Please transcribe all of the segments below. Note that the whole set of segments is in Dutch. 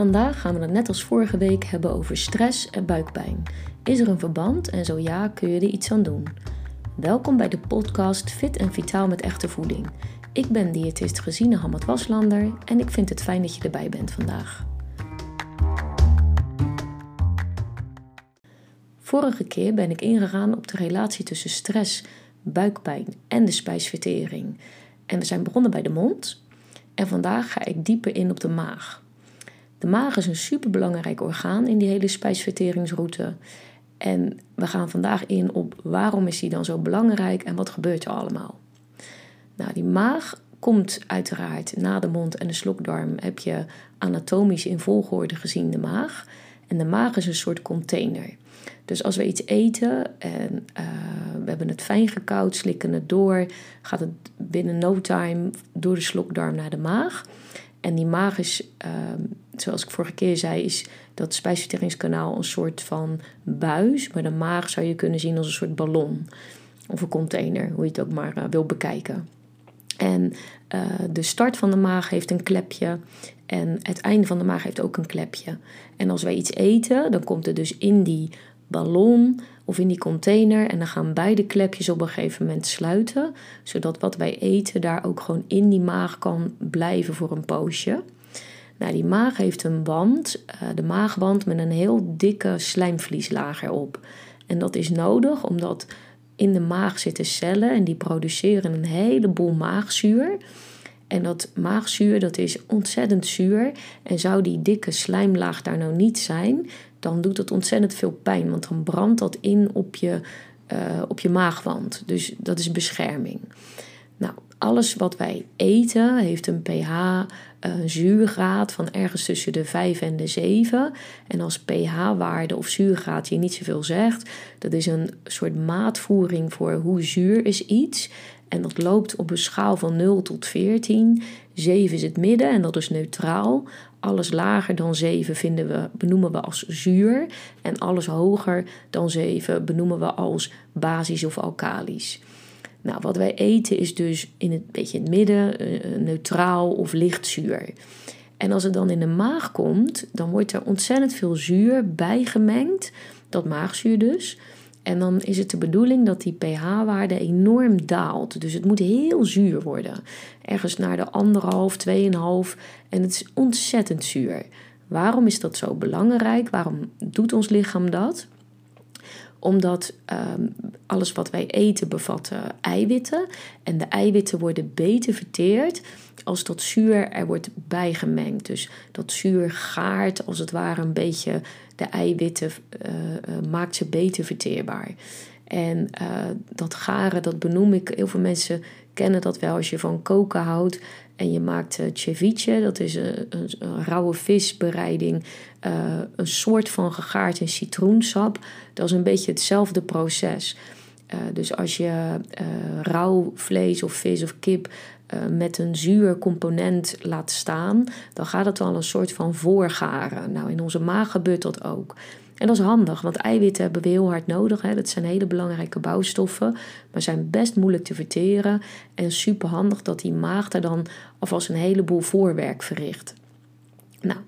Vandaag gaan we het net als vorige week hebben over stress en buikpijn. Is er een verband en zo ja, kun je er iets aan doen? Welkom bij de podcast Fit en Vitaal met Echte Voeding. Ik ben diëtist Gesine Hamad Waslander en ik vind het fijn dat je erbij bent vandaag. Vorige keer ben ik ingegaan op de relatie tussen stress, buikpijn en de spijsvertering. En we zijn begonnen bij de mond. En vandaag ga ik dieper in op de maag. De maag is een superbelangrijk orgaan in die hele spijsverteringsroute. En we gaan vandaag in op waarom is die dan zo belangrijk en wat gebeurt er allemaal. Nou, die maag komt uiteraard na de mond en de slokdarm heb je anatomisch in volgorde gezien de maag. En de maag is een soort container. Dus als we iets eten en uh, we hebben het fijn gekoud, slikken het door, gaat het binnen no time door de slokdarm naar de maag. En die maag is, ehm, zoals ik vorige keer zei, is dat spijsverteringskanaal een soort van buis. Maar de maag zou je kunnen zien als een soort ballon of een container, hoe je het ook maar uh, wil bekijken. En uh, de start van de maag heeft een klepje en het einde van de maag heeft ook een klepje. En als wij iets eten, dan komt het dus in die ballon of in die container. En dan gaan beide klepjes op een gegeven moment sluiten. Zodat wat wij eten daar ook gewoon in die maag kan blijven voor een poosje. Nou, die maag heeft een wand, uh, de maagwand met een heel dikke slijmvlieslaag erop. En dat is nodig omdat in de maag zitten cellen en die produceren een heleboel maagzuur. En dat maagzuur dat is ontzettend zuur. En zou die dikke slijmlaag daar nou niet zijn, dan doet het ontzettend veel pijn. Want dan brandt dat in op je, uh, op je maagwand. Dus dat is bescherming. Nou, alles wat wij eten heeft een pH, een zuurgraad van ergens tussen de 5 en de 7. En als pH-waarde of zuurgraad je niet zoveel zegt, dat is een soort maatvoering voor hoe zuur is iets. En dat loopt op een schaal van 0 tot 14. 7 is het midden en dat is neutraal. Alles lager dan 7 vinden we, benoemen we als zuur. En alles hoger dan 7 benoemen we als basisch of alkalisch. Nou, wat wij eten is dus in het beetje in het midden, uh, neutraal of licht zuur. En als het dan in de maag komt, dan wordt er ontzettend veel zuur bijgemengd. Dat maagzuur dus. En dan is het de bedoeling dat die pH-waarde enorm daalt. Dus het moet heel zuur worden. Ergens naar de anderhalf, tweeënhalf. En het is ontzettend zuur. Waarom is dat zo belangrijk? Waarom doet ons lichaam dat? Omdat um, alles wat wij eten bevat eiwitten. En de eiwitten worden beter verteerd als dat zuur er wordt bijgemengd. Dus dat zuur gaart als het ware een beetje de eiwitten, uh, uh, maakt ze beter verteerbaar. En uh, dat garen, dat benoem ik. Heel veel mensen kennen dat wel als je van koken houdt. En je maakt ceviche, dat is een, een, rauwe visbereiding. een soort van gegaard in citroensap. Dat is een beetje hetzelfde proces. dus als je rauw vlees of vis of kip met een zuur component laat staan, dan gaat het wel een soort van voorgaren. Nou, in onze maag gebeurt dat ook. En dat is handig, want eiwitten hebben we heel hard nodig. Hè. Dat zijn hele belangrijke bouwstoffen, maar zijn best moeilijk te verteren. En super handig dat die maag daar dan alvast een heleboel voorwerk verricht. Nou,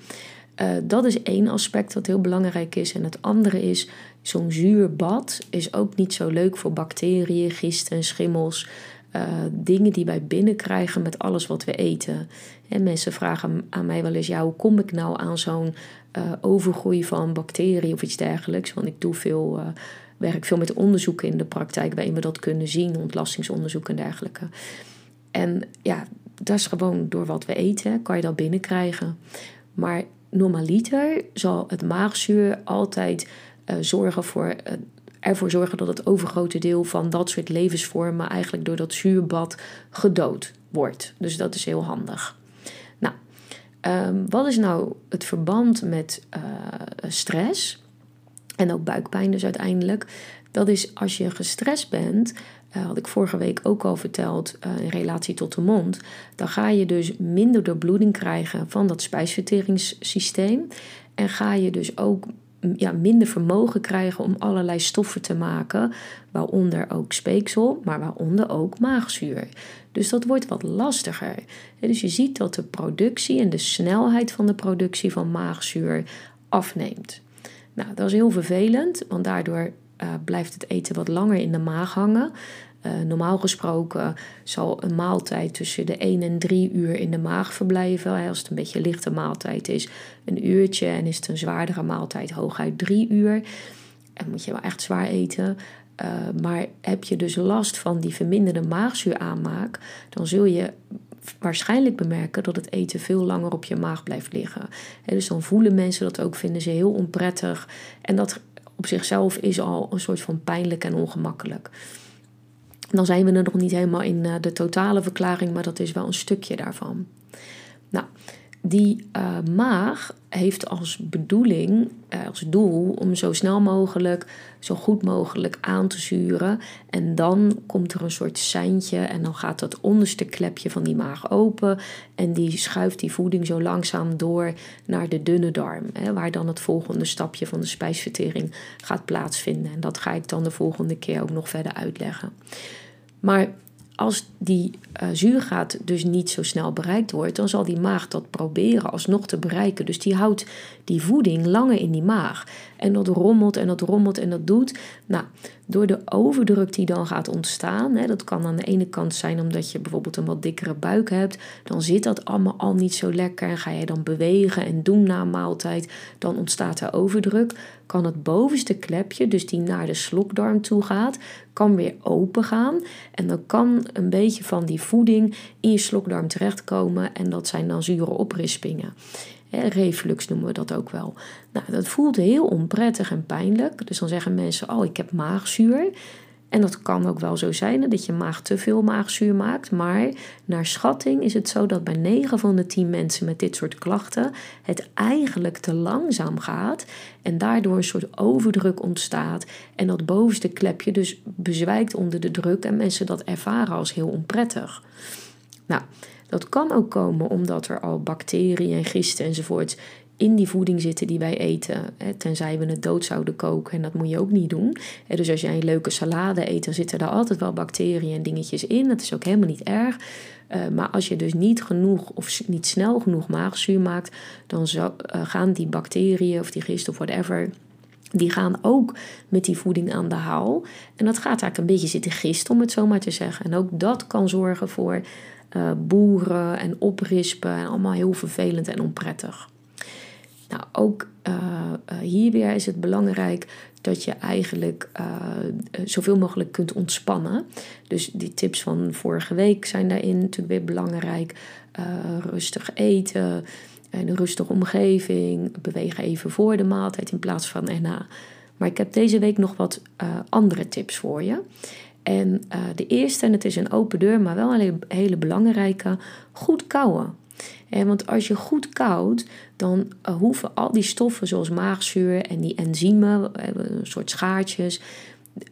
uh, dat is één aspect wat heel belangrijk is. En het andere is, zo'n zuur bad is ook niet zo leuk voor bacteriën, gisten en schimmels. Uh, dingen die wij binnenkrijgen met alles wat we eten. En mensen vragen aan mij wel eens: ja, hoe kom ik nou aan zo'n uh, overgroei van bacteriën of iets dergelijks? Want ik doe veel, uh, werk veel met onderzoeken in de praktijk waarin we dat kunnen zien, ontlastingsonderzoek en dergelijke. En ja, dat is gewoon door wat we eten, kan je dat binnenkrijgen. Maar normaliter zal het maagzuur altijd zorgen voor ervoor zorgen dat het overgrote deel van dat soort levensvormen eigenlijk door dat zuurbad gedood wordt. Dus dat is heel handig. Nou, um, wat is nou het verband met uh, stress en ook buikpijn dus uiteindelijk? Dat is als je gestrest bent, uh, had ik vorige week ook al verteld uh, in relatie tot de mond, dan ga je dus minder doorbloeding krijgen van dat spijsverteringssysteem en ga je dus ook ja, minder vermogen krijgen om allerlei stoffen te maken, waaronder ook speeksel, maar waaronder ook maagzuur. Dus dat wordt wat lastiger. Dus je ziet dat de productie en de snelheid van de productie van maagzuur afneemt. Nou, dat is heel vervelend, want daardoor uh, blijft het eten wat langer in de maag hangen. Uh, normaal gesproken zal een maaltijd tussen de 1 en 3 uur in de maag verblijven. Als het een beetje lichte maaltijd is, een uurtje. En is het een zwaardere maaltijd, hooguit 3 uur. En moet je wel echt zwaar eten. Uh, maar heb je dus last van die verminderde maagzuuraanmaak, dan zul je waarschijnlijk bemerken dat het eten veel langer op je maag blijft liggen. En dus dan voelen mensen dat ook, vinden ze heel onprettig. En dat op zichzelf is al een soort van pijnlijk en ongemakkelijk. Dan zijn we er nog niet helemaal in eh, de totale verklaring, maar dat is wel een stukje daarvan. Nou, die uh, maag heeft als bedoeling, uh, als doel, om zo snel mogelijk, zo goed mogelijk aan te zuren. En dan komt er een soort seintje en dan gaat dat onderste klepje van die maag open. En die schuift die voeding zo langzaam door naar de dunne darm. Hè, waar dan het volgende stapje van de spijsvertering gaat plaatsvinden. En dat ga ik dan de volgende keer ook nog verder uitleggen. Maar als die uh, zuurgraad dus niet zo snel bereikt wordt, dan zal die maag dat proberen alsnog te bereiken. Dus die houdt die voeding langer in die maag. En dat rommelt en dat rommelt en dat doet. Nou, door de overdruk die dan gaat ontstaan, hè, dat kan aan de ene kant zijn omdat je bijvoorbeeld een wat dikkere buik hebt, dan zit dat allemaal al niet zo lekker en ga je dan bewegen en doen na maaltijd, dan ontstaat er overdruk. Kan het bovenste klepje, dus die naar de slokdarm toe gaat, kan weer open gaan en dan kan een beetje van die voeding in je slokdarm terechtkomen en dat zijn dan zure oprispingen reflux noemen we dat ook wel. Nou, dat voelt heel onprettig en pijnlijk. Dus dan zeggen mensen: Oh, ik heb maagzuur. En dat kan ook wel zo zijn dat je maag te veel maagzuur maakt. Maar naar schatting is het zo dat bij 9 van de 10 mensen met dit soort klachten het eigenlijk te langzaam gaat. En daardoor een soort overdruk ontstaat. En dat bovenste klepje dus bezwijkt onder de druk. En mensen dat ervaren als heel onprettig. Nou, dat kan ook komen omdat er al bacteriën en gisten enzovoort in die voeding zitten die wij eten. Tenzij we het dood zouden koken en dat moet je ook niet doen. Dus als jij een leuke salade eet, dan zitten er altijd wel bacteriën en dingetjes in. Dat is ook helemaal niet erg. Eh, maar als je dus niet genoeg of niet snel genoeg maagzuur maakt, dan eh, gaan die bacteriën of die gisten of whatever die gaan ook met die voeding aan de haal. En dat gaat eigenlijk een beetje zitten gisten, om het zo maar te zeggen. En ook dat kan zorgen voor uh, boeren en oprispen. En allemaal heel vervelend en onprettig. Nou, ook uh, hier weer is het belangrijk dat je eigenlijk zoveel mogelijk kunt ontspannen. Dus die tips van vorige week zijn daarin natuurlijk weer belangrijk. rustig eten, een rustige omgeving, bewegen even voor de maaltijd in plaats van erna. Maar ik heb deze week nog wat andere tips voor je. En de eerste, en het is een open deur, maar wel een hele belangrijke, goed kouwen. Want als je goed koudt, dan uh, hoeven al die stoffen zoals maagzuur en die enzymen, een soort schaartjes,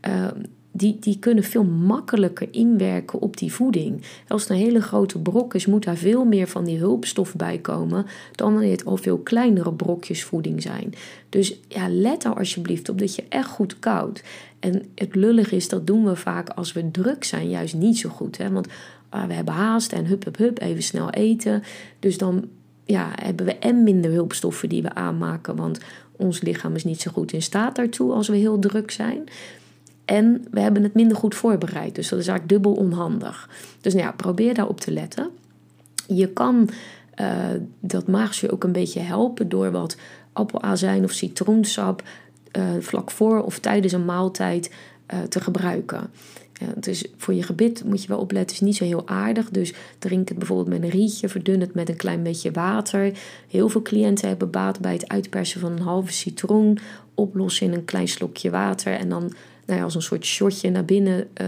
uh, die, die kunnen veel makkelijker inwerken op die voeding. Als het een hele grote brok is, moet daar veel meer van die hulpstof bij komen dan wanneer het al veel kleinere brokjes voeding zijn. Dus ja, let er alsjeblieft op dat je echt goed koudt. En het lullig is, dat doen we vaak als we druk zijn, juist niet zo goed. Hè? Want ah, we hebben haast en hup, hup, hup, even snel eten. Dus dan ja, hebben we en minder hulpstoffen die we aanmaken, want ons lichaam is niet zo goed in staat daartoe als we heel druk zijn. En we hebben het minder goed voorbereid. Dus dat is eigenlijk dubbel onhandig. Dus nou ja, probeer daarop te letten. Je kan uh, dat maagzuur ook een beetje helpen door wat appelazijn of citroensap uh, vlak voor of tijdens een maaltijd uh, te gebruiken. Is, voor je gebit moet je wel opletten, het is niet zo heel aardig. Dus drink het bijvoorbeeld met een rietje, verdun het met een klein beetje water. Heel veel cliënten hebben baat bij het uitpersen van een halve citroen, oplossen in een klein slokje water en dan nou ja, als een soort shotje naar binnen uh,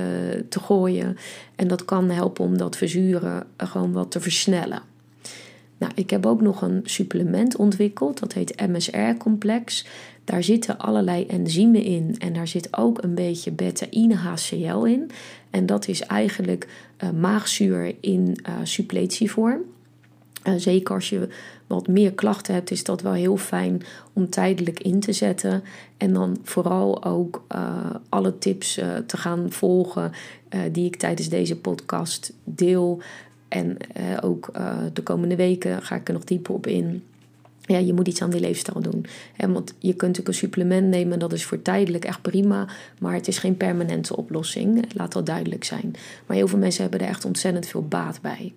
te gooien. En dat kan helpen om dat verzuren gewoon wat te versnellen. Nou, ik heb ook nog een supplement ontwikkeld, dat heet MSR-complex. Daar zitten allerlei enzymen in en daar zit ook een beetje beta-ine HCl in. En dat is eigenlijk uh, maagzuur in uh, suppletievorm. Uh, zeker als je wat meer klachten hebt, is dat wel heel fijn om tijdelijk in te zetten. En dan vooral ook alle tips te gaan volgen die ik tijdens deze podcast deel. En ook de komende weken ga ik er nog dieper op in ja, je moet iets aan die leefstijl doen. En want je kunt natuurlijk een supplement nemen, dat is voor tijdelijk echt prima, maar het is geen permanente oplossing. Laat dat duidelijk zijn. Maar heel veel mensen hebben er echt ontzettend veel baat bij.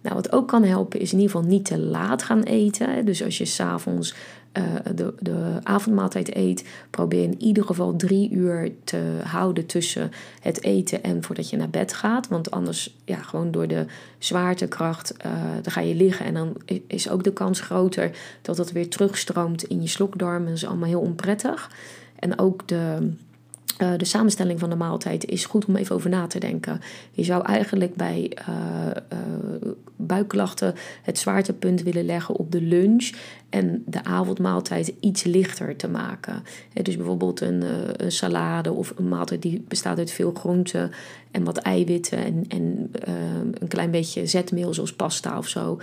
Nou, wat ook kan helpen is in ieder geval niet te laat gaan eten. Dus als je s'avonds uh, de, de avondmaaltijd eet, probeer in ieder geval drie uur te houden tussen het eten en voordat je naar bed gaat. Want anders, ja, gewoon door de zwaartekracht, uh, dan ga je liggen en dan is ook de kans groter dat het weer terugstroomt in je slokdarm. Dat is allemaal heel onprettig. En ook de uh, de samenstelling van de maaltijd is goed om even over na te denken. Je zou eigenlijk bij uh, buikklachten het zwaartepunt willen leggen op de lunch en de avondmaaltijd iets lichter te maken. dus bijvoorbeeld een, een, salade of een maaltijd die bestaat uit veel groenten en wat eiwitten en, en een klein beetje zetmeel zoals pasta of zo.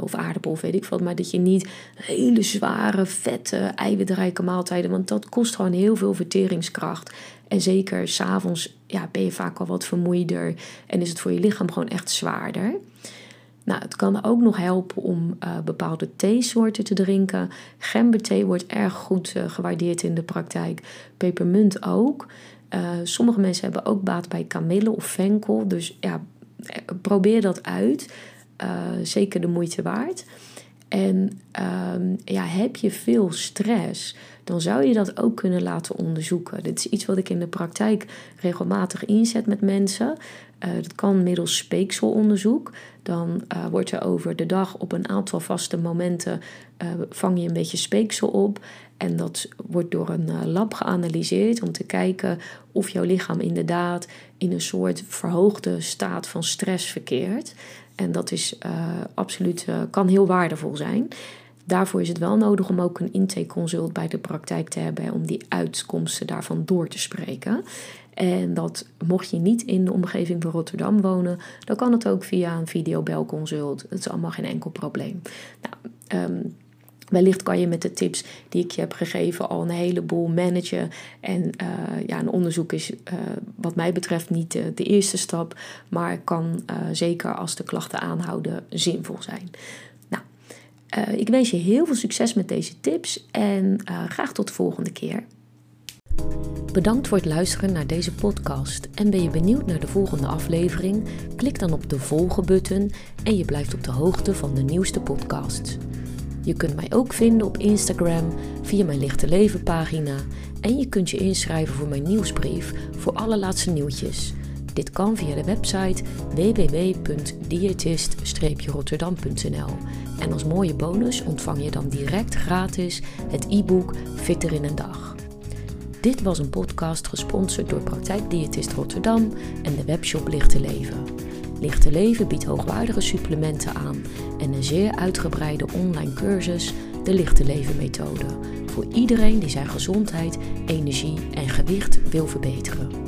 of aardappel of weet ik wat. Maar dat je niet hele zware, vette, eiwitrijke maaltijden, want dat kost gewoon heel veel verteringskracht. En zeker s'avonds ja, ben je vaak al wat vermoeider en is het voor je lichaam gewoon echt zwaarder. Nou, het kan ook nog helpen om uh, bepaalde theesoorten te drinken. Gemberthee wordt erg goed uh, gewaardeerd in de praktijk. Pepermunt ook. Uh, sommige mensen hebben ook baat bij kamille of venkel. Dus ja, probeer dat uit. zeker de moeite waard. En ehm, ja, heb je veel stress, dan zou je dat ook kunnen laten onderzoeken. Dit is iets wat ik in de praktijk regelmatig inzet met mensen. Uh, dat kan middels speekselonderzoek. Dan uh, wordt er over de dag op een aantal vaste momenten uh, vang je een beetje speeksel op. En dat wordt door een lab geanalyseerd om te kijken of jouw lichaam inderdaad in een soort verhoogde staat van stress verkeert. En dat is absoluut, kan heel waardevol zijn. Daarvoor is het wel nodig om ook een intakeconsult bij de praktijk te hebben om die uitkomsten daarvan door te spreken. En dat mocht je niet in de omgeving van Rotterdam wonen, dan kan het ook via een videobelconsult. Dat is allemaal geen enkel probleem. Nou, um, Wellicht kan je met de tips die ik je heb gegeven al een heleboel managen. En uh, ja, een onderzoek is uh, wat mij betreft niet de, eerste stap, maar kan uh, zeker als de klachten aanhouden zinvol zijn. Nou, ik wens je heel veel succes met deze tips en graag tot de volgende keer. Bedankt voor het luisteren naar deze podcast. En ben je benieuwd naar de volgende aflevering? Klik dan op de volgen-button en je blijft op de hoogte van de nieuwste podcasts. Je kunt mij ook vinden op Instagram via mijn Lichte Leven pagina en je kunt je inschrijven voor mijn nieuwsbrief voor alle laatste nieuwtjes. Dit kan via de website www.diëtist-rotterdam.nl. En als mooie bonus ontvang je dan direct gratis het e-book Fitter in een dag. Dit was een podcast gesponsord door Praktijkdiëtist Rotterdam en de webshop Lichte Leven. Lichte Leven biedt hoogwaardige supplementen aan en een zeer uitgebreide online cursus, de Lichte Leven methode, voor iedereen die zijn gezondheid, energie en gewicht wil verbeteren.